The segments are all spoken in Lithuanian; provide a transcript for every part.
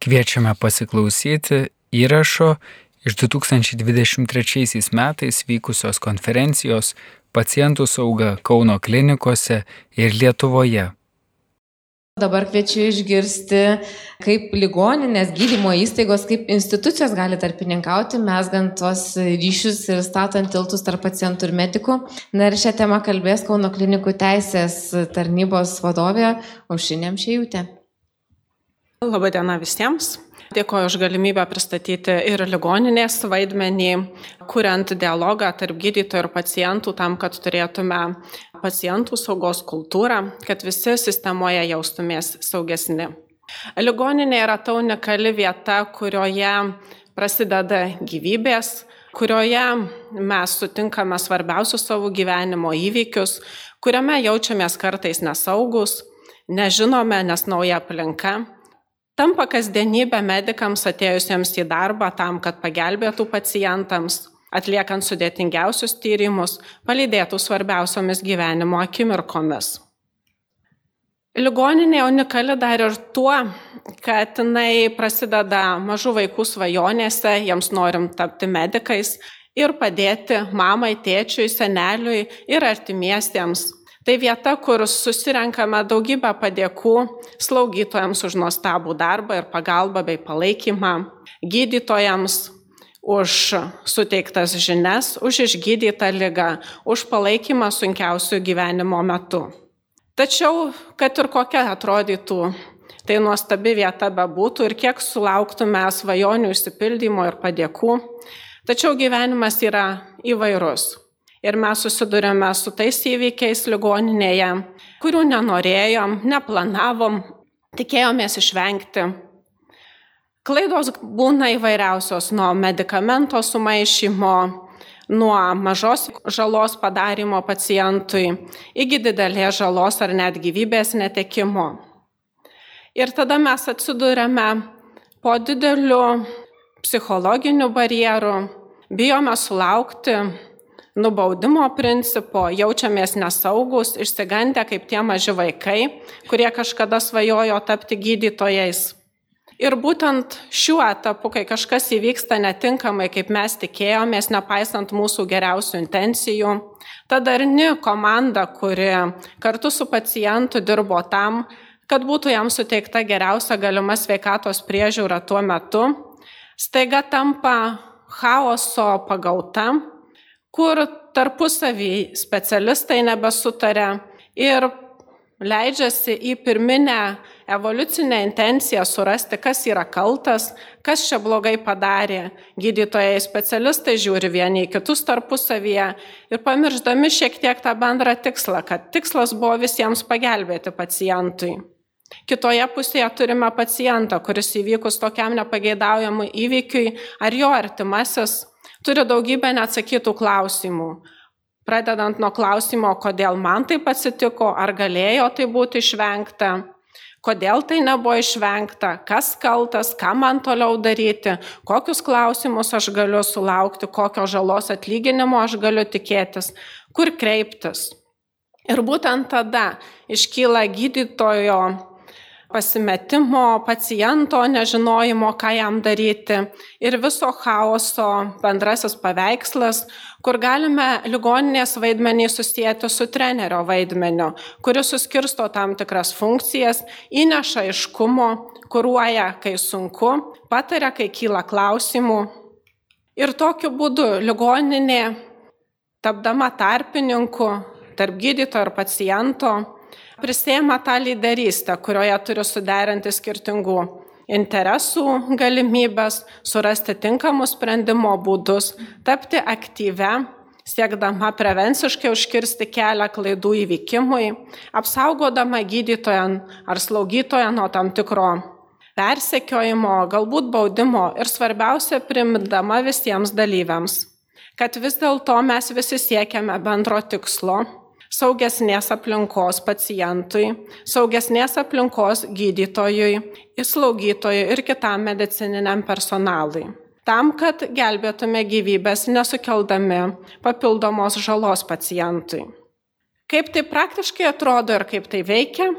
Kviečiame pasiklausyti įrašo iš 2023 metais vykusios konferencijos Pacientų sauga Kauno klinikose ir Lietuvoje. Dabar kviečiu išgirsti, kaip ligoninės, gydymo įstaigos, kaip institucijos gali tarpininkauti, mesgant tuos ryšius ir statant tiltus tarp pacientų ir medikų. Na ir šią temą kalbės Kauno klinikų teisės tarnybos vadovė Aušinėm Šėjūtė. Labadiena visiems. Dėkoju už galimybę pristatyti ir ligoninės vaidmenį, kuriant dialogą tarp gydytojų ir pacientų tam, kad turėtume pacientų saugos kultūrą, kad visi sistemoje jaustumės saugesni. Ligoninė yra ta unikali vieta, kurioje prasideda gyvybės, kurioje mes sutinkame svarbiausius savo gyvenimo įvykius, kuriame jaučiamės kartais nesaugus, nežinome, nes nauja aplinka tampa kasdienybė medikams atėjusiems į darbą tam, kad pagelbėtų pacientams, atliekant sudėtingiausius tyrimus, palydėtų svarbiausiomis gyvenimo akimirkomis. Ligoninė unikali dar ir tuo, kad jinai prasideda mažų vaikų svajonėse, jiems norim tapti medikais ir padėti mamai, tėčiui, seneliui ir artimiesiems Tai vieta, kur susirenkame daugybę padėkų slaugytojams už nuostabų darbą ir pagalbą bei palaikymą, gydytojams už suteiktas žinias, už išgydytą lygą, už palaikymą sunkiausių gyvenimo metu. Tačiau, kad ir kokia atrodytų tai nuostabi vieta bebūtų ir kiek sulauktume svajonių išsipildymo ir padėkų, tačiau gyvenimas yra įvairus. Ir mes susidurėme su tais įvykiais ligoninėje, kurių nenorėjom, neplanavom, tikėjomės išvengti. Klaidos būna įvairiausios nuo medikamento sumaišymo, nuo mažos žalos padarimo pacientui iki didelės žalos ar net gyvybės netekimo. Ir tada mes atsidūrėme po dideliu psichologiniu barjeru, bijome sulaukti nubaudimo principo, jaučiamės nesaugus, išsigandę kaip tie maži vaikai, kurie kažkada svajojo tapti gydytojais. Ir būtent šiuo etapu, kai kažkas įvyksta netinkamai, kaip mes tikėjomės, nepaisant mūsų geriausių intencijų, ta darni komanda, kuri kartu su pacientu dirbo tam, kad būtų jam suteikta geriausia galima sveikatos priežiūra tuo metu, staiga tampa chaoso pagauta kur tarpusavį specialistai nebesutarė ir leidžiasi į pirminę evoliucinę intenciją surasti, kas yra kaltas, kas čia blogai padarė. Gydytojai specialistai žiūri vieni į kitus tarpusavyje ir pamirždami šiek tiek tą bendrą tikslą, kad tikslas buvo visiems pagelbėti pacientui. Kitoje pusėje turime pacientą, kuris įvykus tokiam nepageidaujamui įvykiui ar jo artimasis turi daugybę neatsakytų klausimų. Pradedant nuo klausimo, kodėl man taip atsitiko, ar galėjo tai būti išvengta, kodėl tai nebuvo išvengta, kas kaltas, ką man toliau daryti, kokius klausimus aš galiu sulaukti, kokio žalos atlyginimo aš galiu tikėtis, kur kreiptis. Ir būtent tada iškyla gydytojo pasimetimo, paciento nežinojimo, ką jam daryti ir viso chaoso bendrasis paveikslas, kur galime ligoninės vaidmenį susijęti su trenerio vaidmeniu, kuris suskirsto tam tikras funkcijas, įneša iškumo, kuruoja, kai sunku, pataria, kai kyla klausimų. Ir tokiu būdu ligoninė, tapdama tarpininku tarp gydytojo ir paciento, prisėma tą lyderystę, kurioje turi suderinti skirtingų interesų galimybės, surasti tinkamus sprendimo būdus, tapti aktyvę, siekdama prevenciškai užkirsti kelią klaidų įvykimui, apsaugodama gydytoją ar slaugytoją nuo tam tikro persekiojimo, galbūt baudimo ir svarbiausia, primdama visiems dalyviams, kad vis dėlto mes visi siekiame bendro tikslo saugesnės aplinkos pacientui, saugesnės aplinkos gydytojui, slaugytojui ir kitam medicininiam personalui. Tam, kad gelbėtume gyvybės nesukeldami papildomos žalos pacientui. Kaip tai praktiškai atrodo ir kaip tai veikia?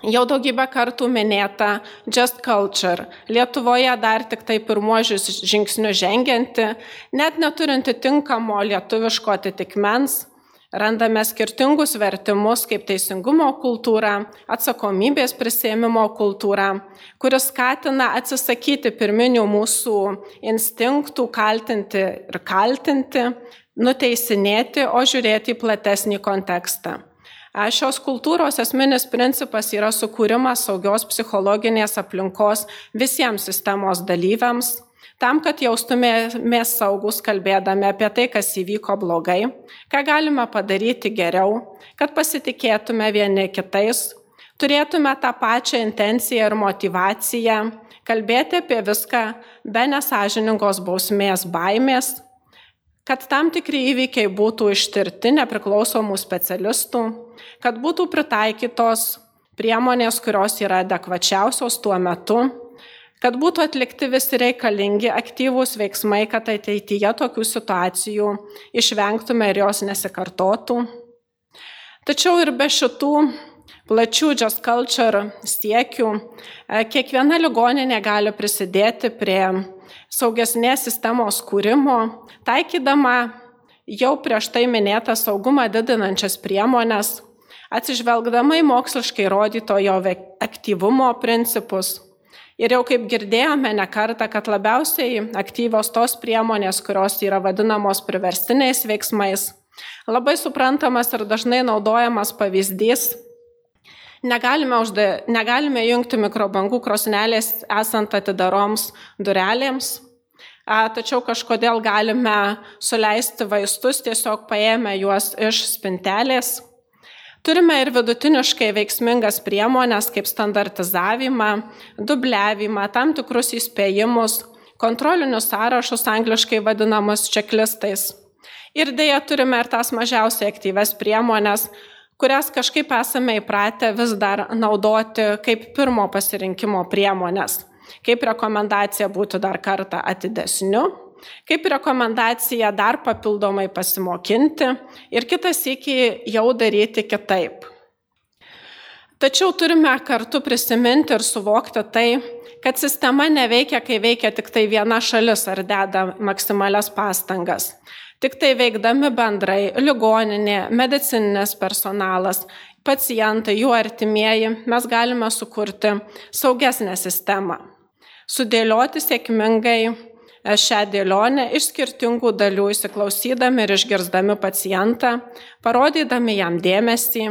Jau daugybę kartų minėta Just Culture, Lietuvoje dar tik tai pirmuožius žingsnius žengianti, net neturinti tinkamo lietuviško atitikmens, randame skirtingus vertimus kaip teisingumo kultūra, atsakomybės prisėmimo kultūra, kuris skatina atsisakyti pirminių mūsų instinktų kaltinti ir kaltinti, nuteisinėti, o žiūrėti į platesnį kontekstą. Šios kultūros esminis principas yra sukūrimas saugios psichologinės aplinkos visiems sistemos dalyviams, tam, kad jaustumėmės saugus kalbėdami apie tai, kas įvyko blogai, ką galime padaryti geriau, kad pasitikėtume vieni kitais, turėtume tą pačią intenciją ir motivaciją, kalbėti apie viską be nesažiningos bausmės baimės, kad tam tikri įvykiai būtų ištirti nepriklausomų specialistų, kad būtų pritaikytos priemonės, kurios yra adekvačiausios tuo metu, kad būtų atlikti visi reikalingi aktyvūs veiksmai, kad ateityje tokių situacijų išvengtume ir jos nesikartotų. Tačiau ir be šitų plačių just culture siekių, e, kiekviena ligoninė gali prisidėti prie saugesnės sistemos kūrimo, taikydama jau prieš tai minėtą saugumą didinančias priemonės, atsižvelgdama į moksliškai rodytojo aktyvumo principus. Ir jau kaip girdėjome ne kartą, kad labiausiai aktyvios tos priemonės, kurios yra vadinamos priverstiniais veiksmais. Labai suprantamas ir dažnai naudojamas pavyzdys. Negalime, užda, negalime jungti mikrobangų krosnelės esant atidaroms durelėms, tačiau kažkodėl galime suleisti vaistus tiesiog paėmę juos iš spintelės Turime ir vidutiniškai veiksmingas priemonės kaip standartizavimą, dubliavimą, tam tikrus įspėjimus, kontrolinius sąrašus angliškai vadinamus čeklistais. Ir dėja turime ir tas mažiausiai aktyves priemonės, kurias kažkaip esame įpratę vis dar naudoti kaip pirmo pasirinkimo priemonės, kaip rekomendacija būti dar kartą atidesniu Kaip rekomendacija dar papildomai pasimokinti ir kitas iki jau daryti kitaip. Tačiau turime kartu prisiminti ir suvokti tai, kad sistema neveikia, kai veikia tik tai viena šalis ar deda maksimalias pastangas. Tik tai veikdami bendrai - ligoninė, medicininės personalas, pacientai, jų artimieji, mes galime sukurti saugesnę sistemą. Sudėlioti sėkmingai šią dėlionę iš skirtingų dalių įsiklausydami ir išgirsdami pacientą, parodydami jam dėmesį,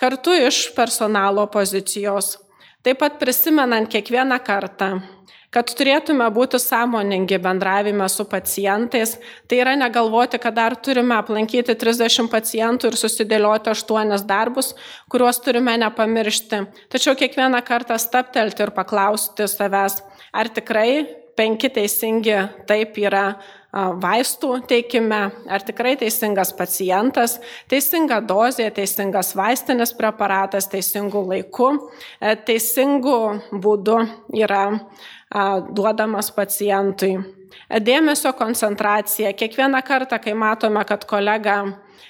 kartu iš personalo pozicijos, taip pat prisimenant kiekvieną kartą, kad turėtume būti sąmoningi bendravime su pacientais, tai yra negalvoti, kad dar turime aplankyti 30 pacientų ir susidėlioti 8 darbus, kuriuos turime nepamiršti. Tačiau kiekvieną kartą staptelti ir paklausti savęs, ar tikrai penki teisingi taip yra vaistų teikime, ar tikrai teisingas pacientas, teisinga dozė, teisingas vaistinis preparatas, teisingų laikų, e, teisingų būdų yra duodamas pacientui. Dėmesio koncentracija. Kiekvieną kartą, kai matome, kad kolega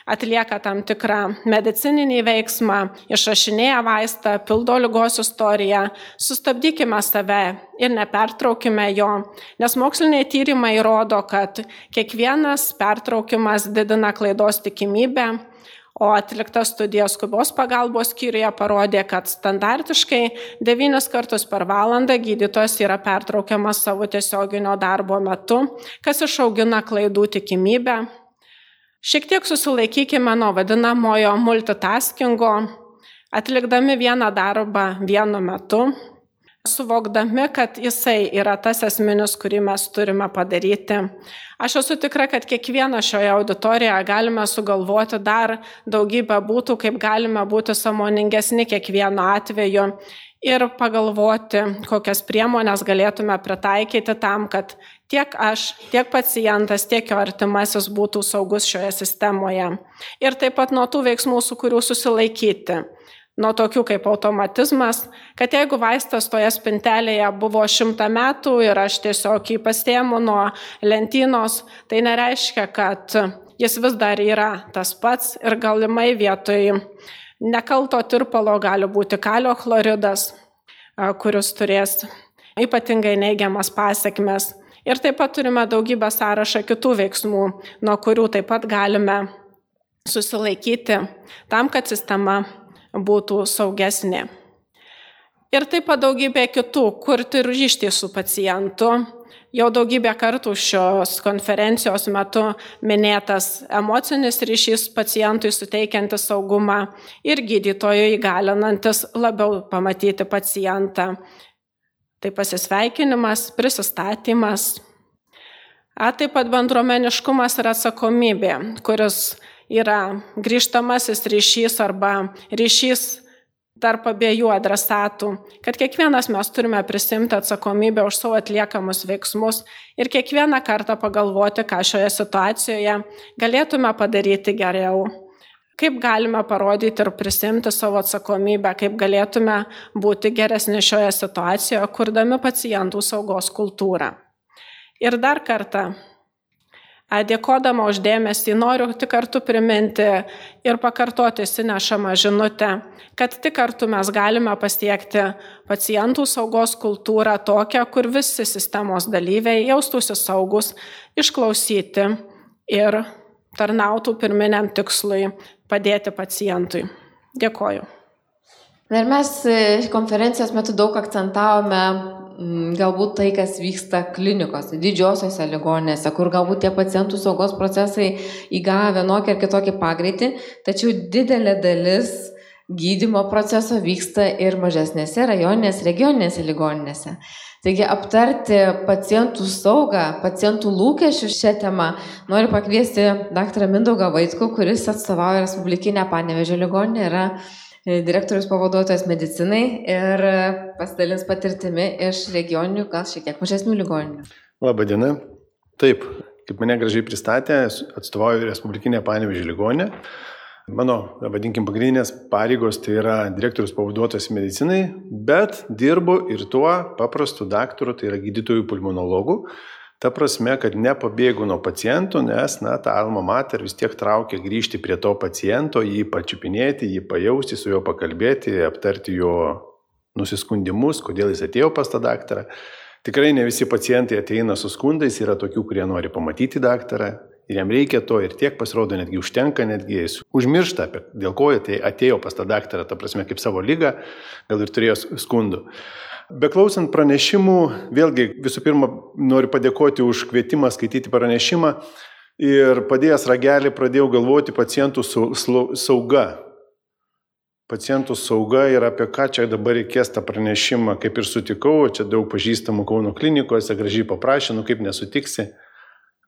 atlieka tam tikrą medicininį veiksmą, išrašinėja vaistą, pildo lygos istoriją, sustabdykime save ir nepertraukime jo, nes moksliniai tyrimai rodo, kad kiekvienas pertraukimas didina klaidos tikimybę. O atlikta studija skubos pagalbos skyriuje parodė, kad standartiškai 9 kartus per valandą gydytojas yra pertraukiamas savo tiesioginio darbo metu, kas išaugina klaidų tikimybę Šiek tiek susilaikykime nuo vadinamojo multitaskingo, atlikdami vieną darbą vienu metu, suvokdami, kad jisai yra tas esminis, kurį mes turime padaryti. Aš esu tikra, kad kiekvieną šioje auditorijoje galime sugalvoti dar daugybę būtų, kaip galime būti samoningesni kiekvienu atveju ir pagalvoti, kokias priemonės galėtume pritaikyti tam, kad tiek aš, tiek pacientas, tiek jo artimasis būtų saugus šioje sistemoje. Ir taip pat nuo tų veiksmų, su kurių susilaikyti. Nuo tokių kaip automatizmas, kad jeigu vaistas toje spintelėje buvo šimtą metų ir aš tiesiog jį pastėmu nuo lentynos, tai nereiškia, kad jis vis dar yra tas pats ir galimai vietoj Nekalto tirpalo gali būti kalio chloridas, kuris turės ypatingai neigiamas pasiekmes. Ir taip pat turime daugybę sąrašą kitų veiksmų, nuo kurių taip pat galime susilaikyti tam, kad sistema būtų saugesnė. Ir taip pat daugybė kitų, kurti ryštį su pacientu. Jau daugybę kartų šios konferencijos metu minėtas emocinis ryšys pacientui suteikiantis saugumą ir gydytojui įgalinantis labiau pamatyti pacientą. Tai pasisveikinimas, prisistatymas. A, taip pat bendruomeniškumas ir atsakomybė, kuris yra grįžtamasis ryšys arba ryšys tarp abiejų adresatų, kad kiekvienas mes turime prisimti atsakomybę už savo atliekamus veiksmus ir kiekvieną kartą pagalvoti, ką šioje situacijoje galėtume padaryti geriau. Kaip galime parodyti ir prisimti savo atsakomybę, kaip galėtume būti geresni šioje situacijoje, kurdami pacientų saugos kultūrą. Ir dar kartą Dėkodama uždėmesį noriu tik kartu priminti ir pakartoti sinešamą žinutę, kad tik kartu mes galime pasiekti pacientų saugos kultūrą tokią, kur visi sistemos dalyviai jaustųsi saugus, išklausyti ir tarnautų pirminiam tikslui padėti pacientui. Dėkoju. Ir mes konferencijos metu daug akcentavome galbūt tai, kas vyksta klinikose, didžiosiose ligoninėse, kur galbūt tie pacientų saugos procesai įgavo vienokį ar kitokį pagreitį, tačiau didelė dalis gydymo proceso vyksta ir mažesnėse rajoninėse, regioninėse ligoninėse. Taigi aptarti pacientų saugą, pacientų lūkesčius šią temą noriu pakviesti dr. Mindaugą Vaitkų, kuris atstovauja Respublikinę Panevežio ligoninę, yra direktorius pavaduotojas medicinai ir pasidalins patirtimi iš regioninių, gal šiek tiek mažesnių ligoninių. Labą dieną. Taip, kaip mane gražiai pristatė, atstovauju Respublikinę Panevežį ligonę. Mano, vadinkim, pagrindinės pareigos tai yra direktorius pavaduotojas medicinai, bet dirbu ir tuo paprastu daktaru, tai yra gydytojų pulmonologų, Ta prasme, kad nepabėgu nuo pacientų, nes, na, ta alma mater vis tiek traukia grįžti prie to paciento, jį pačiupinėti, jį pajausti, su juo pakalbėti, aptarti jo nusiskundimus, kodėl jis atėjo pas tą daktarą. Tikrai ne visi pacientai ateina su skundais, yra tokių, kurie nori pamatyti daktarą ir jam reikia to ir tiek pasirodo, netgi užtenka, netgi jis užmiršta, apie, dėl ko jie atėjo pas tą daktarą, ta prasme, kaip savo lygą, gal ir turėjo skundų. Beklausant pranešimų, vėlgi visų pirma noriu padėkoti už kvietimą skaityti pranešimą ir padėjęs ragelį pradėjau galvoti pacientų sauga. Pacientų sauga ir apie ką čia dabar reikės tą pranešimą, kaip ir sutikau, čia daug pažįstamų Kauno klinikose, gražiai paprašė, nu kaip nesutiksi.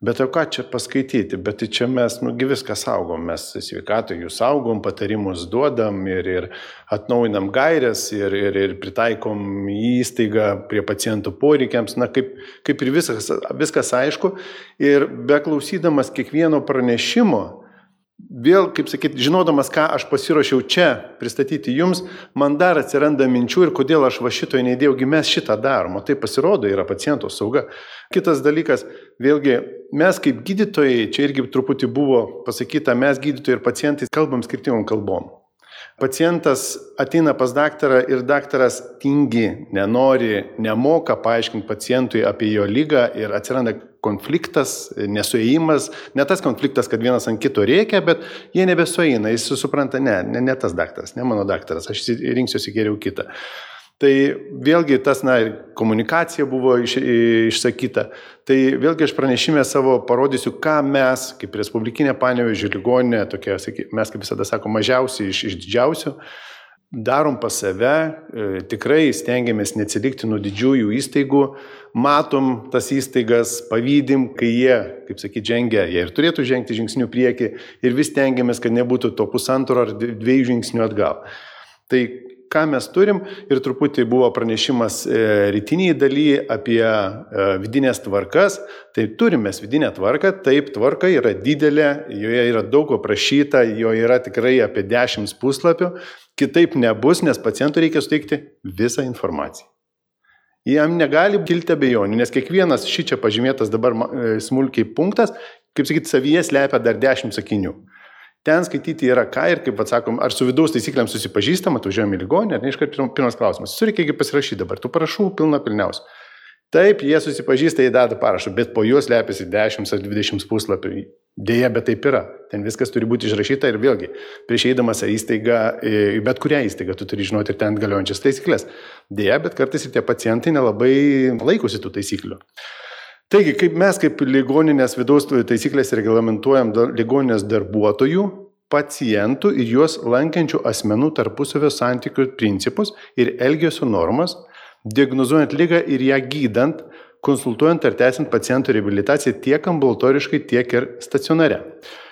Bet o ką čia paskaityti, bet tai čia mes, nugi viską saugom, mes sveikatai jų saugom, patarimus duodam ir, ir atnaujinam gairias ir, ir, ir pritaikom įstaigą prie pacientų poreikiams, na kaip, kaip ir viskas, viskas aišku. Ir beklausydamas kiekvieno pranešimo, vėl, kaip sakyt, žinodamas, ką aš pasiruošiau čia pristatyti jums, man dar atsiranda minčių ir kodėl aš va šito neįdėjaugi mes šitą darom, o tai pasirodo yra paciento sauga. Kitas dalykas, vėlgi, mes kaip gydytojai, čia irgi truputį buvo pasakyta, mes gydytojai ir pacientai kalbam skirtingom kalbom. Pacientas ateina pas daktarą ir daktaras tingi, nenori, nemoka paaiškinti pacientui apie jo lygą ir atsiranda konfliktas, nesuėjimas, ne tas konfliktas, kad vienas ant kito reikia, bet jie nebesueina, jis supranta, ne, ne, ne tas daktaras, ne mano daktaras, aš rinksiuosi geriau kitą. Tai vėlgi tas, na, komunikacija buvo iš, išsakyta. Tai vėlgi aš pranešime savo parodysiu, ką mes, kaip Respublikinė Panevežė ligoninė, tokia, mes kaip visada sakome, mažiausiai iš, iš didžiausių, darom pas save, e, tikrai stengiamės neatsilikti nuo didžiųjų įstaigų, matom tas įstaigas, pavydim, kai jie, kaip sakyti, žengia, jie ir turėtų žengti žingsnių prieki ir vis stengiamės, kad nebūtų to pusantro ar dviejų žingsnių atgal. Tai ką mes turim ir truputį buvo pranešimas e, rytiniai daly apie e, vidinės tvarkas. Tai turime vidinę tvarką, taip, tvarka yra didelė, joje yra daug aprašyta, joje yra tikrai apie 10 puslapių, kitaip nebus, nes pacientui reikia suteikti visą informaciją. Jam negali kilti abejonių, nes kiekvienas šį čia pažymėtas dabar e, smulkiai punktas, kaip sakyti, savyje slepia dar 10 sakinių. Ten skaityti yra ką ir, kaip atsakom, ar su vidaus taisyklėm susipažįstama, atvažiuojame į ligonį, ar ne iškart pirmas klausimas. Sureikia pasirašyti dabar, tu parašau pilna pilniausia. Taip, jie susipažįsta, jie deda parašą, bet po juos lepiasi 10 ar 20 puslapių. Deja, bet taip yra. Ten viskas turi būti išrašyta ir vėlgi, prieš eidamas į įstaigą, į bet kurią įstaigą, tu turi žinoti ir ten galiojančias taisyklės. Deja, bet kartais ir tie pacientai nelabai laikosi tų taisyklių. Taigi, kaip mes kaip ligoninės vidaus taisyklės reglamentuojam ligoninės darbuotojų, pacientų ir juos lankiančių asmenų tarpusavio santykių principus ir elgesio normas, diagnozuojant lygą ir ją gydant, konsultuojant ar tęsiant pacientų reabilitaciją tiek ambulatoriškai, tiek ir stacionare.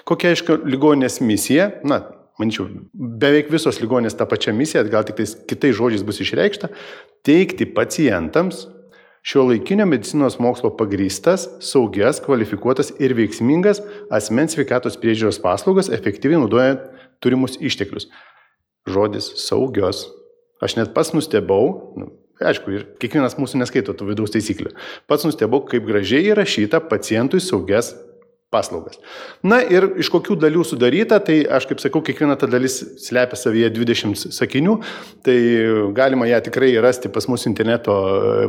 Kokia, aišku, ligoninės misija? Na, manyčiau, beveik visos ligonės tą pačią misiją, gal tik kitais žodžiais bus išreikšta - teikti pacientams šio laikinio medicinos mokslo pagrystas, saugias, kvalifikuotas ir veiksmingas asmens sveikatos priežiūros paslaugas, efektyviai naudojant turimus išteklius. Žodis saugios. Aš net pas nustebau, nu, Aišku, ir kiekvienas mūsų neskaito tų vidaus taisyklių. Pats nustebau, kaip gražiai įrašyta pacientui saugias paslaugas. Na ir iš kokių dalių sudaryta, tai aš kaip sakau, kiekviena ta dalis slepia savyje 20 sakinių, tai galima ją tikrai rasti pas mus interneto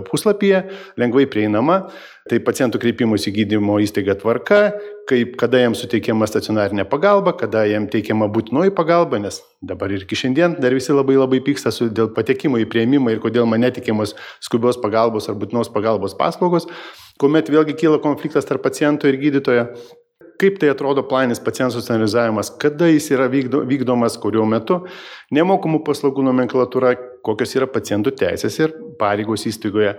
puslapyje, lengvai prieinama. Tai pacientų kreipimus į gydymo įstaigą tvarka, kaip, kada jiems suteikiama stacionarinė pagalba, kada jiems teikiama būtinoji pagalba, nes dabar ir iki šiandien dar visi labai labai pyksta dėl patekimo į prieimimą ir kodėl man netikimos skubios pagalbos ar būtinos pagalbos paslaugos kuomet vėlgi kyla konfliktas tarp paciento ir gydytojo. Kaip tai atrodo planinis pacientų socializavimas, kada jis yra vykdo, vykdomas, kuriuo metu, nemokamų paslaugų nomenklatūra, kokios yra pacientų teisės ir pareigos įstaigoje,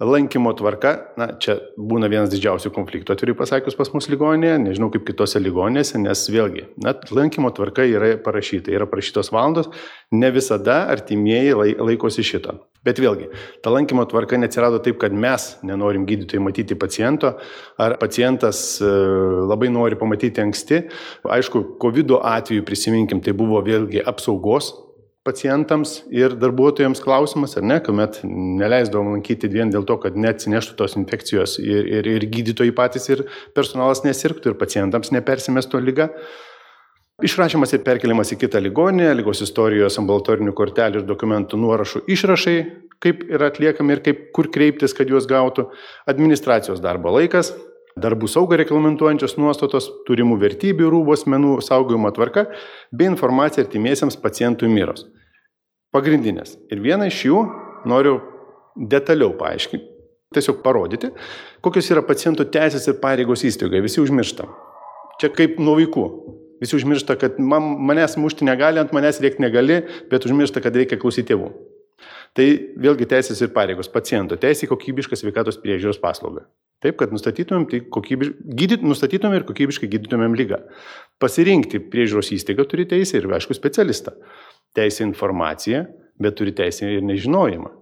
lankymo tvarka, na, čia būna vienas didžiausių konfliktų, atvirai pasakius, pas mus ligonėje, nežinau kaip kitose ligonėse, nes vėlgi, na, lankymo tvarka yra parašyta, yra parašytos valandos, ne visada artimieji laikosi šito. Bet vėlgi, ta lankymo tvarka neatsirado taip, kad mes nenorim gydytojai matyti paciento, ar pacientas e, labai nori pamatyti anksti. Aišku, COVID atveju prisiminkim, tai buvo vėlgi apsaugos pacientams ir darbuotojams klausimas, ar ne, kuomet neleisdavom lankyti vien dėl to, kad neatsineštų tos infekcijos ir, ir, ir gydytojai patys ir personalas nesirgtų ir pacientams nepersimestų lyga. Išrašymas ir perkeliamas į kitą ligoninę, lygos istorijos, ambulatorinių kortelių ir dokumentų nuorašų išrašai, kaip yra atliekami ir kaip, kur kreiptis, kad juos gautų, administracijos darbo laikas, darbų saugą reglamentuojančios nuostatos, turimų vertybių rūbos menų saugojimo tvarka bei informacija artimiesiems pacientų miros. Pagrindinės. Ir vieną iš jų noriu detaliau paaiškinti, tiesiog parodyti, kokios yra pacientų teisės ir pareigos įstaigoje. Visi užmiršta. Čia kaip nuo vaikų. Visi užmiršta, kad man, manęs mušti negali, ant manęs rėkti negali, bet užmiršta, kad reikia klausyti tėvų. Tai vėlgi teisės ir pareigos paciento. Teisė į kokybišką sveikatos priežiūros paslaugą. Taip, kad nustatytumėm, tai kokybiš... gydyt, nustatytumėm ir kokybiškai gydytumėm lygą. Pasirinkti priežiūros įstaigą turi teisę ir, aišku, specialistą. Teisė informacija, bet turi teisę ir nežinojimą.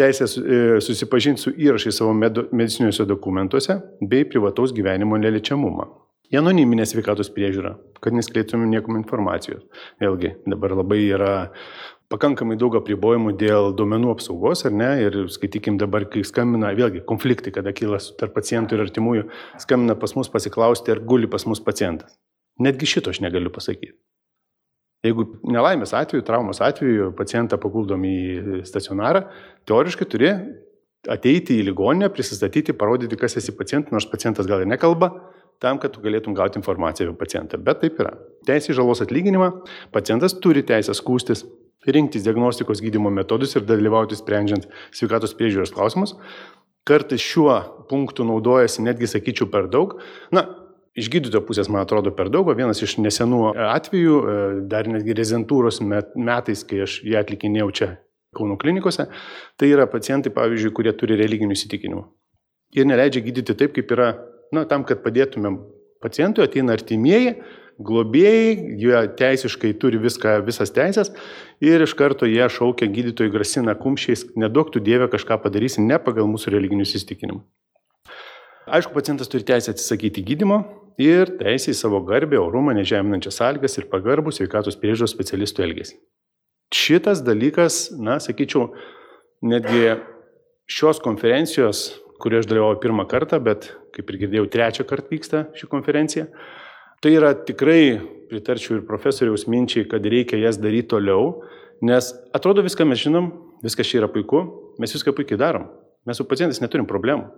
Teisė e, susipažinti su įrašai savo mediciniuose dokumentuose bei privataus gyvenimo neliečiamumą. Anoniminė sveikatos priežiūra, kad neskleitume niekom informacijos. Vėlgi, dabar labai yra pakankamai daug apribojimų dėl duomenų apsaugos, ar ne? Ir skaitykim dabar, kai skambina, vėlgi, konfliktai, kada kyla tarp pacientų ir artimųjų, skambina pas mus pasiklausti, ar guli pas mus pacientas. Netgi šito aš negaliu pasakyti. Jeigu nelaimės atveju, traumos atveju pacientą paguldom į stacionarą, teoriškai turi ateiti į ligoninę, prisistatyti, parodyti, kas esi pacientas, nors pacientas gal ir nekalba, tam, kad tu galėtum gauti informaciją apie pacientą. Bet taip yra. Teisė į žalos atlyginimą, pacientas turi teisę skūstis, rinktis diagnostikos gydimo metodus ir dalyvauti sprendžiant sveikatos priežiūros klausimus. Kartais šiuo punktu naudojasi netgi, sakyčiau, per daug. Na, iš gydytojo pusės, man atrodo, per daug, o vienas iš nesenų atvejų, e, dar netgi rezentūros metais, kai aš ją atlikinėjau čia Kauno klinikose, tai yra pacientai, pavyzdžiui, kurie turi religinių įsitikinimų. Ir neleidžia gydyti taip, kaip yra na, tam, kad padėtumėm pacientui, ateina artimieji, globėjai, jie teisiškai turi viską, visas teisės ir iš karto jie šaukia gydytojai grasina kumščiais, nedaugtų Dievę kažką padarysi ne pagal mūsų religinius įstikinimus. Aišku, pacientas turi teisę atsisakyti gydimo ir teisę į savo garbę, orumą, nežeminančias sąlygas ir pagarbų sveikatos priežiūros specialistų elgesį. Šitas dalykas, na, sakyčiau, netgi šios konferencijos kurioje aš dalyvauju pirmą kartą, bet kaip ir girdėjau, trečią kartą vyksta ši konferencija. Tai yra tikrai pritarčiau ir profesoriaus minčiai, kad reikia jas daryti toliau, nes atrodo viską mes žinom, viskas čia yra puiku, mes viską puikiai darom. Mes su pacientais neturim problemų.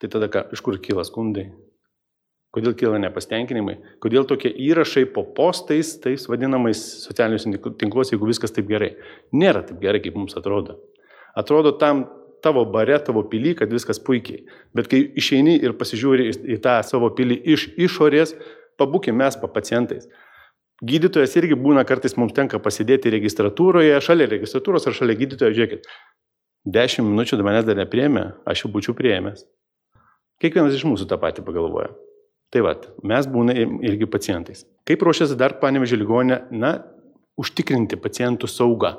Tai tada ką, iš kur kyla skundai? Kodėl kyla nepastenkinimai? Kodėl tokie įrašai po postais, tais vadinamais socialiniuose tinkluose, jeigu viskas taip gerai? Nėra taip gerai, kaip mums atrodo. Atrodo tam tavo bare, tavo pilį, kad viskas puikiai. Bet kai išeini ir pasižiūri į tą savo pilį iš išorės, pabūkime mes pa pacientais. Gydytojas irgi būna kartais mums tenka pasidėti registratūroje, šalia registratūros ar šalia gydytojo, žiūrėkit, 10 minučių dar manęs dar nepriemė, aš jau būčiau prieėmęs. Kiekvienas iš mūsų tą patį pagalvoja. Tai vad, mes būna irgi pacientais. Kaip ruošiasi dar panevežė ligonė, na, užtikrinti pacientų saugą.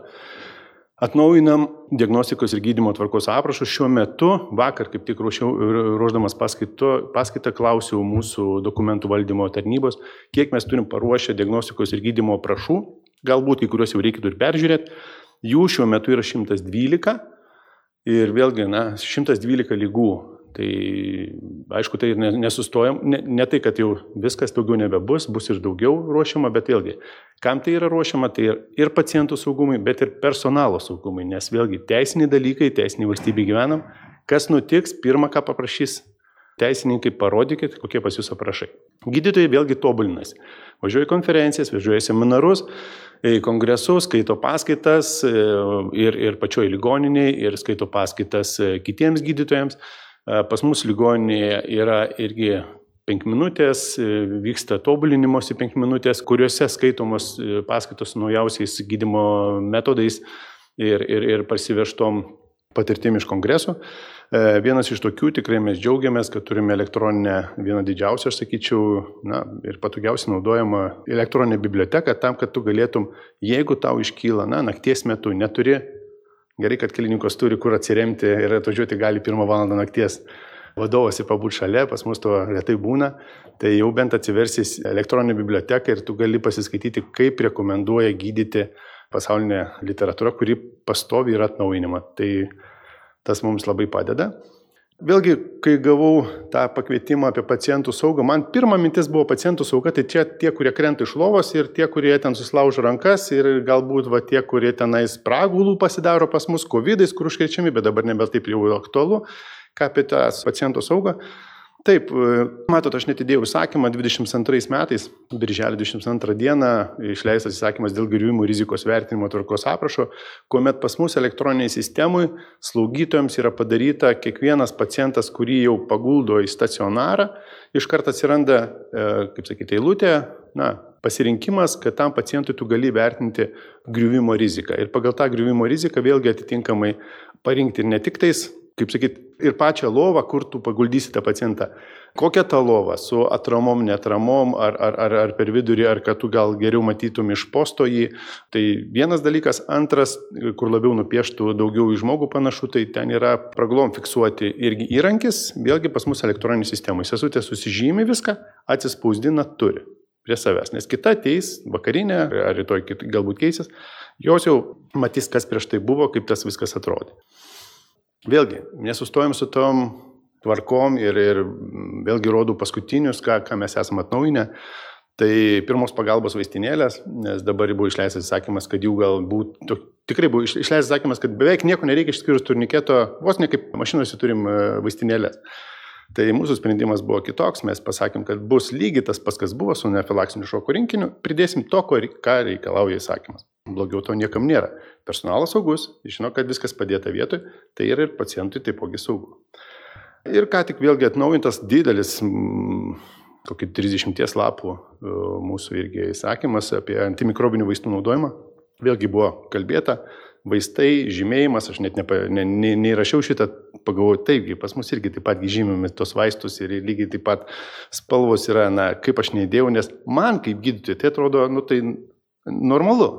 Atnaujinam diagnostikos ir gydymo tvarkos aprašus. Šiuo metu, vakar kaip tik ruošiau, ruoždamas paskaito, paskaitą, klausiau mūsų dokumentų valdymo tarnybos, kiek mes turim paruošę diagnostikos ir gydymo aprašų. Galbūt kai kuriuos jau reikėtų ir peržiūrėti. Jų šiuo metu yra 112 ir vėlgi, na, 112 lygų Tai aišku, tai nesustojam, ne, ne tai, kad jau viskas daugiau nebebus, bus ir daugiau ruošiama, bet vėlgi, kam tai yra ruošiama, tai ir pacientų saugumui, bet ir personalo saugumui, nes vėlgi teisiniai dalykai, teisiniai valstybė gyvenam, kas nutiks, pirmą ką paprašys teisininkai, parodykit, kokie pas jūs aprašai. Gydytojai vėlgi tobulinasi. Važiuoja konferencijas, važiuoja seminarus, kongresus, skaito paskaitas e, ir, ir pačioj ligoniniai, ir skaito paskaitas e, kitiems gydytojams. Pas mus ligoninėje yra irgi 5 minutės, e, vyksta tobulinimosi 5 minutės, kuriuose skaitomos e, paskaitos naujausiais gydimo metodais ir, ir, ir parsivežtom patirtim iš kongreso. E, vienas iš tokių tikrai mes džiaugiamės, kad turime elektroninę, vieną didžiausią, aš sakyčiau, na, ir patogiausiai naudojama elektroninė biblioteka tam, kad tu galėtum, jeigu tau iškyla, na, nakties metu neturi Gerai, kad klinikas turi kur atsiremti ir atvažiuoti gali pirmą valandą nakties. Vadovas ir pabūt šalia, pas mus to retai būna, tai jau bent atsiversis elektroninę biblioteką ir tu gali pasiskaityti, kaip rekomenduoja gydyti pasaulinė literatūra, kuri pastovi yra atnaujinama. Tai tas mums labai padeda. Vėlgi, kai gavau tą pakvietimą apie pacientų saugą, man pirma mintis buvo pacientų sauga, tai čia tie, kurie krenta iš lovos ir tie, kurie ten susilaužo rankas ir galbūt va, tie, kurie tenais pragulų pasidaro pas mus, COVID, kur užkrečiami, bet dabar nebe taip jau aktualu, ką apie tą pacientų saugą. Taip, e, matot, aš net įdėjau įsakymą 22 metais, birželio 22 dieną išleistas įsakymas dėl gyvybinių rizikos vertinimo tvarkos aprašo, kuomet pas mus elektroniniai sistemui slaugytojams yra padaryta kiekvienas pacientas, kurį jau paguldo į stacionarą, iš karto atsiranda, e, kaip sakyti, eilutė, na, pasirinkimas, kad tam pacientui tu gali vertinti griuvimo riziką. Ir pagal tą griuvimo riziką vėlgi atitinkamai parinkti ne tik tais kaip sakyt, ir pačią lovą, kur tu paguldysi tą pacientą. Kokia ta lova, su atramom, netramom, ar, ar, ar, ar per vidurį, ar kad tu gal geriau matytum iš posto jį. Tai vienas dalykas. Antras, kur labiau nupieštų daugiau į žmogų panašu, tai ten yra praglom fiksuoti irgi įrankis, vėlgi pas mus elektroninių sistemų. Sesutė susižymi viską, atsispausdina turi prie savęs, nes kita ateis vakarinė, ar rytoj galbūt keisis, jos jau matys, kas prieš tai buvo, kaip tas viskas atrodė. Vėlgi, nesustojom su tom tvarkom ir, ir vėlgi rodau paskutinius, ką, ką mes esame atnaujinę. Tai pirmos pagalbos vaistinėlės, nes dabar buvo išleistas įsakymas, kad jų galbūt, tikrai buvo išleistas įsakymas, kad beveik nieko nereikia išskyrus turniketo, vos ne kaip mašinuose turim e, vaistinėlės. Tai mūsų sprendimas buvo kitoks, mes pasakėm, kad bus lygiai tas pas, kas buvo su nefilaksiniu šoko rinkiniu, pridėsim to, ką reikalauja įsakymas. Blogiau to niekam nėra. Personalas saugus, žino, kad viskas padėta vietoj, tai yra ir pacientui taipogi saugu. Ir ką tik vėlgi atnaujintas didelis, kokį 30 lapų e, mūsų irgi įsakymas apie antimikrobinių vaistų naudojimą. Vėlgi buvo kalbėta, vaistai, žymėjimas, aš net nepa, ne, ne, neįrašiau šitą, pagalvoju, taigi pas mus irgi taip pat žymimi tos vaistus ir lygiai taip pat spalvos yra, na, kaip aš neįdėjau, nes man kaip gydytojui tai atrodo, nu tai normalu,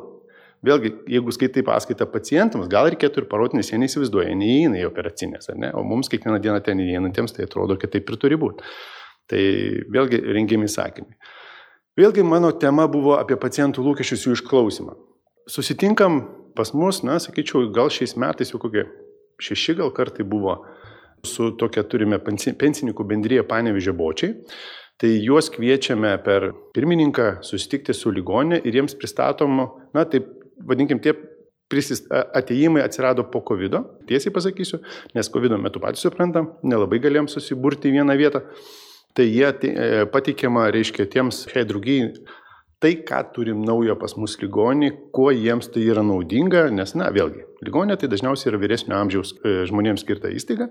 Vėlgi, jeigu skaitai paskaitą pacientams, gal reikėtų ir parodyti, nes jie neįsivaizduoja, neįeina į operacinės, ne? o mums kiekvieną dieną ten įeinantiems tai atrodo, kad taip ir turi būti. Tai vėlgi rengiami įsakymai. Vėlgi mano tema buvo apie pacientų lūkesčius jų išklausimą. Susitinkam pas mus, na, sakyčiau, gal šiais metais jau kokie šeši gal kartai buvo su tokia turime pensininkų bendryje Panevižė bočiai. Tai juos kviečiame per pirmininką susitikti su ligonė ir jiems pristatomu, na taip, vadinkim, tie prisist, ateimai atsirado po COVID, tiesiai pasakysiu, nes COVID metu patys suprantam, nelabai galėjom susiburti į vieną vietą. Tai jie e, pateikiama, reiškia, tiems šiai draugiai tai, ką turim naujo pas mus ligonį, kuo jiems tai yra naudinga, nes, na, vėlgi, ligonė tai dažniausiai yra vyresnio amžiaus e, žmonėms skirta įstaiga.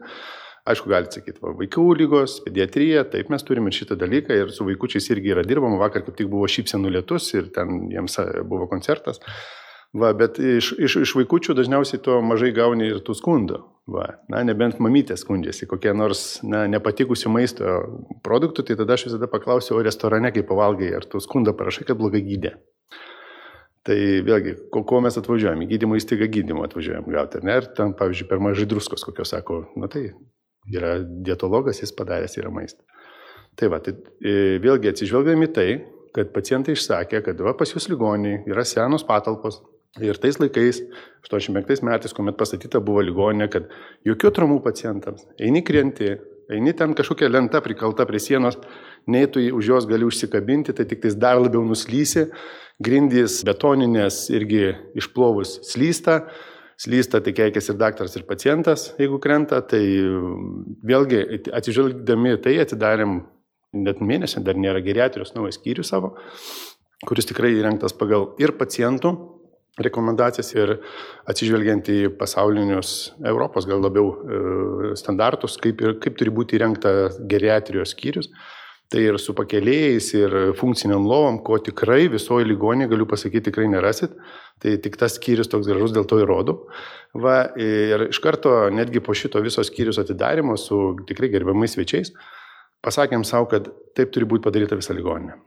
Aišku, galite sakyti, va, vaikų lygos, pediatrija, taip mes turime šitą dalyką ir su vaikučiais irgi yra dirbama. Vakar kaip tik buvo šypsenų lietus ir ten jiems e, buvo koncertas. Va, bet iš, iš, iš vaikučių dažniausiai to mažai gauni ir tų skundų. Va, na, nebent mamytė skundžiasi kokie nors na, nepatikusių maisto produktų, tai tada aš visada paklausiu, o restorane, kai pavalgai, ar tu skundą parašai, kad blogai gydė. Tai vėlgi, ko, mes atvažiuojame, gydymo įstaiga gydymo atvažiuojam gauti, ne? Ir ten, pavyzdžiui, per mažai druskos, kokios sako, na tai yra dietologas, jis padaręs yra maistą. Tai va, tai e, vėlgi atsižvelgiami tai, kad pacientai išsakė, kad va, pas jūs ligoniai yra senos patalpos, Ir tais laikais, 85 metais, kuomet pastatyta buvo ligoninė, kad jokių traumų pacientams, eini krenti, eini ten kažkokia lenta prikalta prie sienos, nei tu už jos gali užsikabinti, tai tik tais dar labiau nuslysi, grindys betoninės irgi išplovus slysta, slysta tai keikės ir daktaras, ir pacientas, jeigu krenta, tai vėlgi atsižvelgdami tai atidarėm net mėnesį, dar nėra geriatrijos naujas skyrių savo, kuris tikrai įrengtas pagal ir pacientų rekomendacijas ir atsižvelgiant į pasaulinius Europos gal labiau e, standartus, kaip, ir, kaip turi būti įrengta geriatrijos skyrius. Tai ir su pakelėjais, ir funkciniam lovom, ko tikrai visoje ligonėje, galiu pasakyti, tikrai nerasit. Tai tik tas skyrius toks gražus, dėl to įrodau. Va, ir iš karto, netgi po šito viso skyrius atidarimo su tikrai gerbiamais svečiais, pasakėm savo, kad taip turi būti padaryta visa ligoninė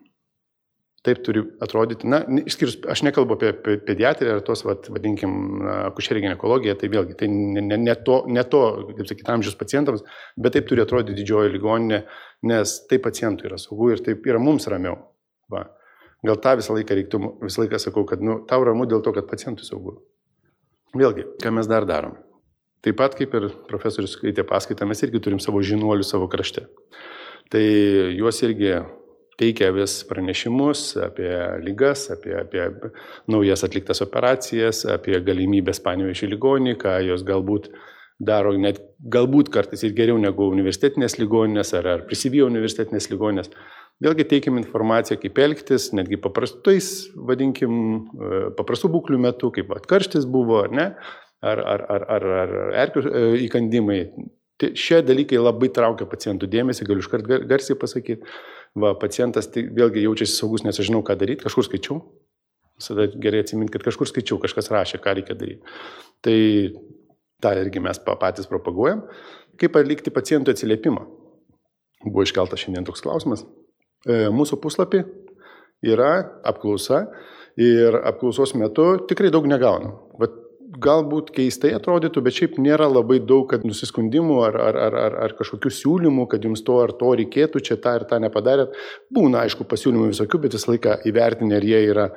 taip turi atrodyti. Na, išskyrus, aš nekalbu apie pediatriją ar tos, vad, vadinkim, akušerį gynekologiją, tai vėlgi, tai ne, ne to, ne to, kaip sakyti, amžiaus pacientams, bet taip turi atrodyti didžioji ligoninė, nes tai pacientui yra saugu ir taip yra mums ramiau. Va. Gal tą visą laiką reiktų, visą laiką sakau, kad nu, tau ramu dėl to, kad pacientui saugu. Vėlgi, ką mes dar darom? Taip pat kaip ir profesorius skaitė paskaitą, mes irgi turim savo žinuolių savo krašte. Tai juos irgi teikia vis pranešimus apie lygas, apie, apie naujas atliktas operacijas, apie galimybės panevežį ligonį, ką jos galbūt daro net galbūt kartais ir geriau negu universitetinės ligoninės ar, ar prisivijo universitetinės ligoninės. Vėlgi teikiam informaciją, kaip elgtis, netgi paprastais, vadinkim, paprastų būklių metu, kaip atkarštis buvo ar ne, ar, ar, ar, ar, ar erkių e, įkandimai. Tai šie dalykai labai traukia pacientų dėmesį, galiu iškart garsiai pasakyti. Va, pacientas tai vėlgi jaučiasi saugus, nes aš žinau, ką daryti, kažkur skaičiau. Visada gerai atsiminti, kad kažkur skaičiau, kažkas rašė, ką reikia daryti. Tai tą irgi mes patys propaguojam. Kaip atlikti pacientų atsiliepimą? Buvo iškeltas šiandien toks klausimas. E, mūsų puslapį yra apklausa ir apklausos metu tikrai daug negaunam. Galbūt keistai atrodytų, bet šiaip nėra labai daug nusiskundimų ar, ar, ar, ar, ar kažkokių siūlymų, kad jums to ar to reikėtų, čia tą ir tą nepadarėt. Būna, aišku, pasiūlymų visokių, bet visą laiką įvertinę, ar jie yra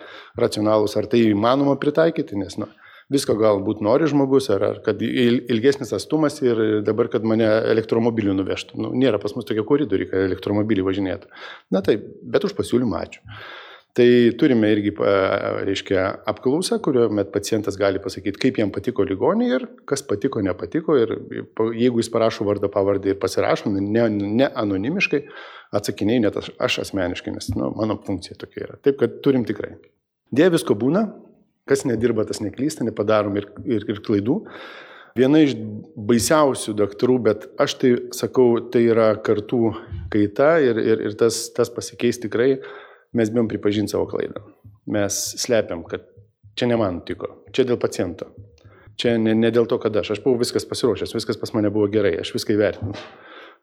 racionalūs, ar tai įmanoma pritaikyti, nes, na, visko galbūt nori žmogus, ar, ar kad ilgesnis atstumas ir dabar, kad mane elektromobiliu nuvežtų. Nu, nėra pas mus tokie koridoriai, kad elektromobiliai važinėtų. Na taip, bet už pasiūlymą ačiū. Tai turime irgi, reiškia, apklausą, kurio met pacientas gali pasakyti, kaip jam patiko ligonė ir kas patiko, nepatiko. Ir jeigu jis parašo vardą, pavardę ir pasirašo, ne, ne anonimiškai, atsakiniai net aš, aš asmeniškai, nes nu, mano funkcija tokia yra. Taip, kad turim tikrai. Dėja visko būna, kas nedirba, tas neklysta, nepadarom ir, ir, ir klaidų. Viena iš baisiausių daktarų, bet aš tai sakau, tai yra kartų kaita ir, ir, ir tas, tas pasikeis tikrai mes bijom pripažinti savo klaidą. Mes slepiam, kad čia ne man tiko, čia dėl paciento. Čia ne, ne dėl to, kad aš, aš buvau viskas pasiruošęs, viskas pas mane buvo gerai, aš viską įvertinau.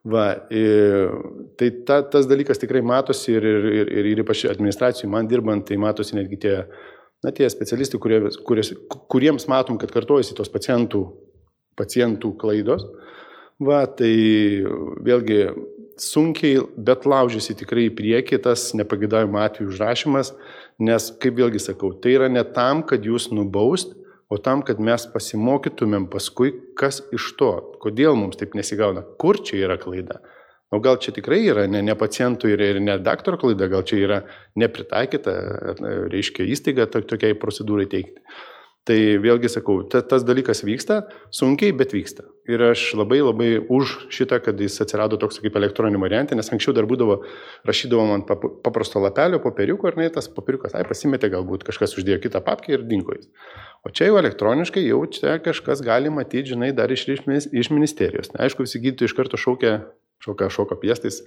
Va, ir, tai ta, tas dalykas tikrai matosi ir, ir, ir, ir, ir ypač administracijų man dirbant, tai matosi netgi tie, na, tie specialistai, kurie, kurie, kuriems matom, kad kartojasi tos pacientų, pacientų klaidos. Va, tai vėlgi sunkiai, bet laužiasi tikrai į priekį tas nepagėdavimo atveju užrašymas, nes, kaip vėlgi sakau, tai yra ne tam, kad jūs nubaust, o tam, kad mes pasimokytumėm paskui, kas iš to, kodėl mums taip nesigauna, kur čia yra klaida. O gal čia tikrai yra ne, ne pacientų ir, ir ne daktaro klaida, gal čia yra nepritaikyta, reiškia, įstaiga tokiai procedūrai teikti. Tai vėlgi sakau, ta, tas dalykas vyksta, sunkiai, bet vyksta. Ir aš labai labai už šitą, kad jis atsirado toks kaip elektroninį variantą, nes anksčiau dar būdavo, rašydavo man paprasto lapelio, popieriuko ir ne, tas popieriukas, ai pasimetė, galbūt kažkas uždėjo kitą papkę ir dingo jis. O čia jau elektroniškai, jau čia kažkas gali matyti, žinai, dar iš, iš ministerijos. Na, aišku, visi gydytojai iš karto šaukia, šaukia šoka piestais,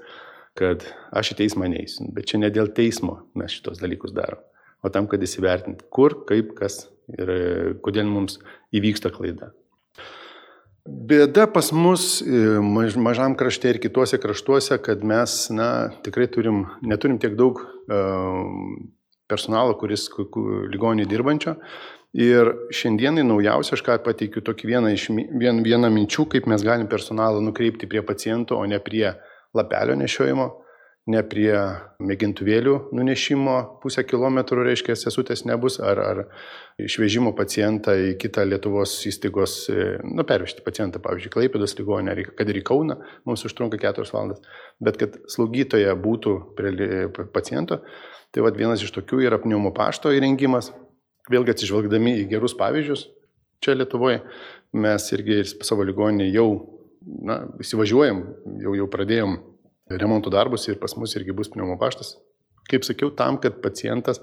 kad aš į teismą neįsiu. Bet čia ne dėl teismo mes šitos dalykus darom, o tam, kad įsivertinti, kur, kaip, kas ir e, kodėl mums įvyksta klaida. Bėda pas mus e, maž, mažam krašte ir kituose kraštuose, kad mes na, tikrai turim, neturim tiek daug uh, personalo, kuris ligonį dirbančio. Ir šiandienai naujausia, aš ką pateikiu tokį vieną, iš, vien, vieną minčių, kaip mes galim personalą nukreipti prie paciento, o ne prie lapelio nešiojimo ne prie mėgintuvėlių nunešimo pusę kilometrų, reiškia, sesutės nebus, ar, ar išvežimo pacientą į kitą Lietuvos įstaigos, nu, pervežti pacientą, pavyzdžiui, Klaipėdos ligonę, kad ir į Kauną, mums užtrunka 4 valandas, bet kad slaugytoja būtų prie paciento, tai vad vienas iš tokių yra pneumo pašto įrengimas, vėlgi atsižvelgdami į gerus pavyzdžius, čia Lietuvoje mes irgi savo ligoninį jau, na, įsivažiuojam, jau, jau pradėjom remonto darbus ir pas mus irgi bus pneumo paštas. Kaip sakiau, tam, kad pacientas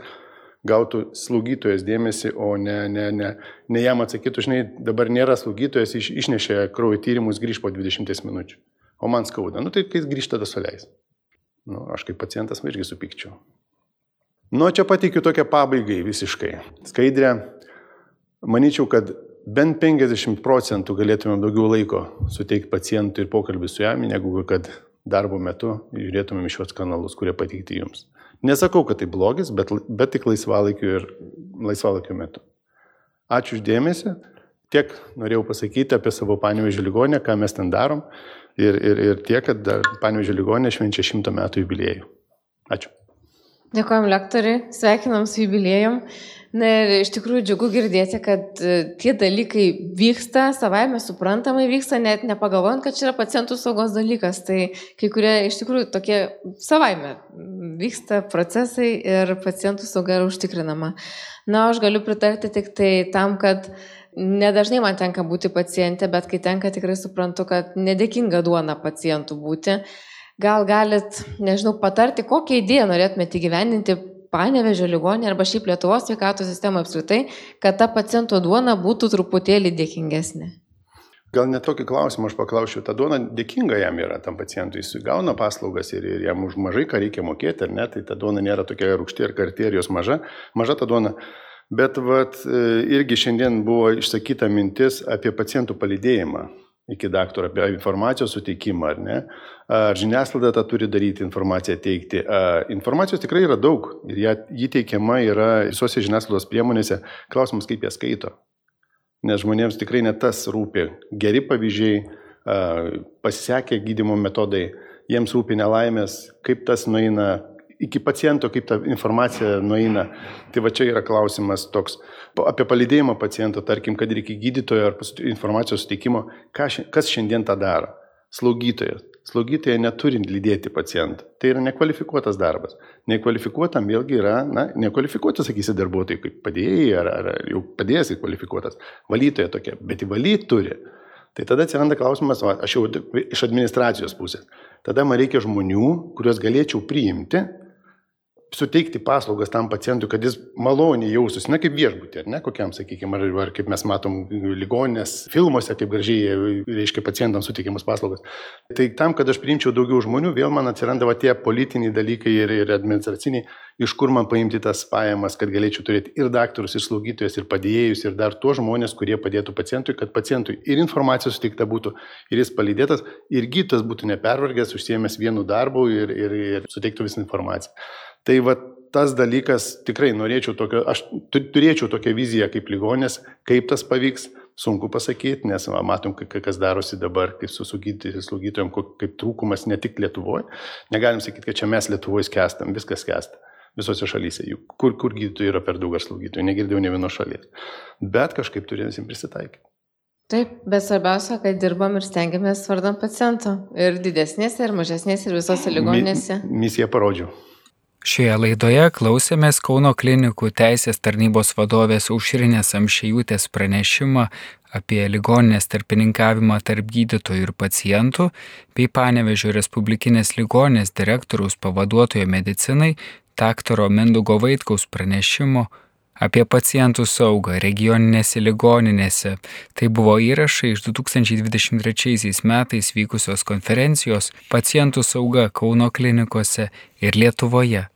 gautų slaugytojas dėmesį, o ne, ne, ne, ne jam atsakytų, žinai, dabar nėra slaugytojas, iš, išnešė kraujo tyrimus, grįž po 20 minučių. O man skauda. Nu tai kai grįžta, tada suleis. Nu, aš kaip pacientas irgi supykčiau. Nu, čia pateikiu tokią pabaigai visiškai. Skaidrė, manyčiau, kad bent 50 procentų galėtumėm daugiau laiko suteikti pacientui ir pokalbį su jam, negu kad darbo metu žiūrėtumėm šios kanalus, kurie pateikti jums. Nesakau, kad tai blogis, bet, bet tik laisvalaikiu ir laisvalaikiu metu. Ačiū uždėmesi. Tiek norėjau pasakyti apie savo Panevežį ligonę, ką mes ten darom. Ir, ir, ir tiek, kad Panevežį ligonė švenčia šimto metų jubiliejų. Ačiū. Dėkojom lektoriui, sveikinam su jubiliejum. Na ir iš tikrųjų džiugu girdėti, kad e, tie dalykai vyksta, savaime suprantamai vyksta, net nepagalvojant, kad čia yra pacientų saugos dalykas. Tai kai kurie iš tikrųjų tokie savaime vyksta procesai ir pacientų sauga yra užtikrinama. Na, aš galiu pritarti tik tai tam, kad nedažnai man tenka būti pacientė, bet kai tenka tikrai suprantu, kad nedėkinga duona pacientų būti. Gal galit, nežinau, patarti, kokią idėją norėtumėte įgyvendinti Panevežio ligonė arba šiaip Lietuvos sveikatos sistema apskritai, kad ta paciento duona būtų truputėlį dėkingesnė? Gal net tokį klausimą aš paklausiu, ta duona dėkinga jam yra tam pacientui, jis gauna paslaugas ir, ir jam už mažai ką reikia mokėti, ar ne, tai ta duona nėra tokia rūkšti ir karterijos maža, maža ta duona. Bet vat, e, irgi šiandien buvo išsakyta mintis apie pacientų palydėjimą iki daktaro, apie informacijos suteikimą, ar ne? Ar žiniasklaida tą turi daryti, informaciją teikti. Informacijos tikrai yra daug ir ją, jį teikiama yra visose žiniasklaidos priemonėse. Klausimas, kaip ją skaito. Nes žmonėms tikrai net tas rūpi. Geri pavyzdžiai, pasisekę gydimo metodai, jiems rūpi nelaimės, kaip tas nueina iki paciento, kaip ta informacija nueina. Tai va čia yra klausimas toks apie palydėjimą paciento, tarkim, kad reikia gydytojo ar informacijos suteikimo, kas šiandien tą daro. Slaugytojas. Slaugytoja neturint lydėti pacientą. Tai yra nekvalifikuotas darbas. Nekvalifikuotam vėlgi yra, na, nekvalifikuotas, sakysi, darbuotojai, kaip padėjai ar, ar jau padėjęs įkvalifikuotas. Valytoja tokia, bet įvalyti turi. Tai tada atsiranda klausimas, va, aš jau iš administracijos pusės. Tada man reikia žmonių, kuriuos galėčiau priimti suteikti paslaugas tam pacientui, kad jis maloniai jaustųsi, na kaip viešbutė, ar ne, kokiam, sakykime, ar, ar kaip mes matom ligoninės filmuose, kaip gražiai, reiškia, pacientams suteikiamas paslaugas. Tai tam, kad aš priimčiau daugiau žmonių, vėl man atsiranda va, tie politiniai dalykai ir, ir administraciniai, iš kur man paimti tas pajamas, kad galėčiau turėti ir daktarus, ir slaugytojus, ir padėjėjus, ir dar tuos žmonės, kurie padėtų pacientui, kad pacientui ir informacija suteikta būtų, ir jis palydėtas, ir gytas būtų nepervargęs, užsiemęs vienu darbu ir, ir, ir suteiktų visą informaciją. Tai va tas dalykas tikrai norėčiau tokio, aš turėčiau tokią viziją kaip ligonės, kaip tas pavyks, sunku pasakyti, nes va, matom, kas darosi dabar, kaip su slaugytojom, kaip trūkumas ne tik Lietuvoje. Negalim sakyti, kad čia mes Lietuvoje skęstam, viskas skęsta visose šalyse. Juk kur, kur gydytojų yra per daug ar slaugytojų, negirdėjau ne vienos šalies. Bet kažkaip turėsim prisitaikyti. Taip, bet svarbiausia, kad dirbam ir stengiamės vardan paciento. Ir didesnėse, ir mažesnėse, ir visose ligoninėse. Mi, misiją parodžiau. Šioje laidoje klausėmės Kauno klinikų teisės tarnybos vadovės Aušrinės Amšėjūtės pranešimą apie ligoninės tarpininkavimą tarp gydytojų ir pacientų, bei Panevežio Respublikinės ligoninės direktoriaus pavaduotojo medicinai, daktaro Mendugo Vaitkaus pranešimo apie pacientų saugą regioninėse ligoninėse. Tai buvo įrašai iš 2023 metais vykusios konferencijos Pacientų sauga Kauno klinikose ir Lietuvoje.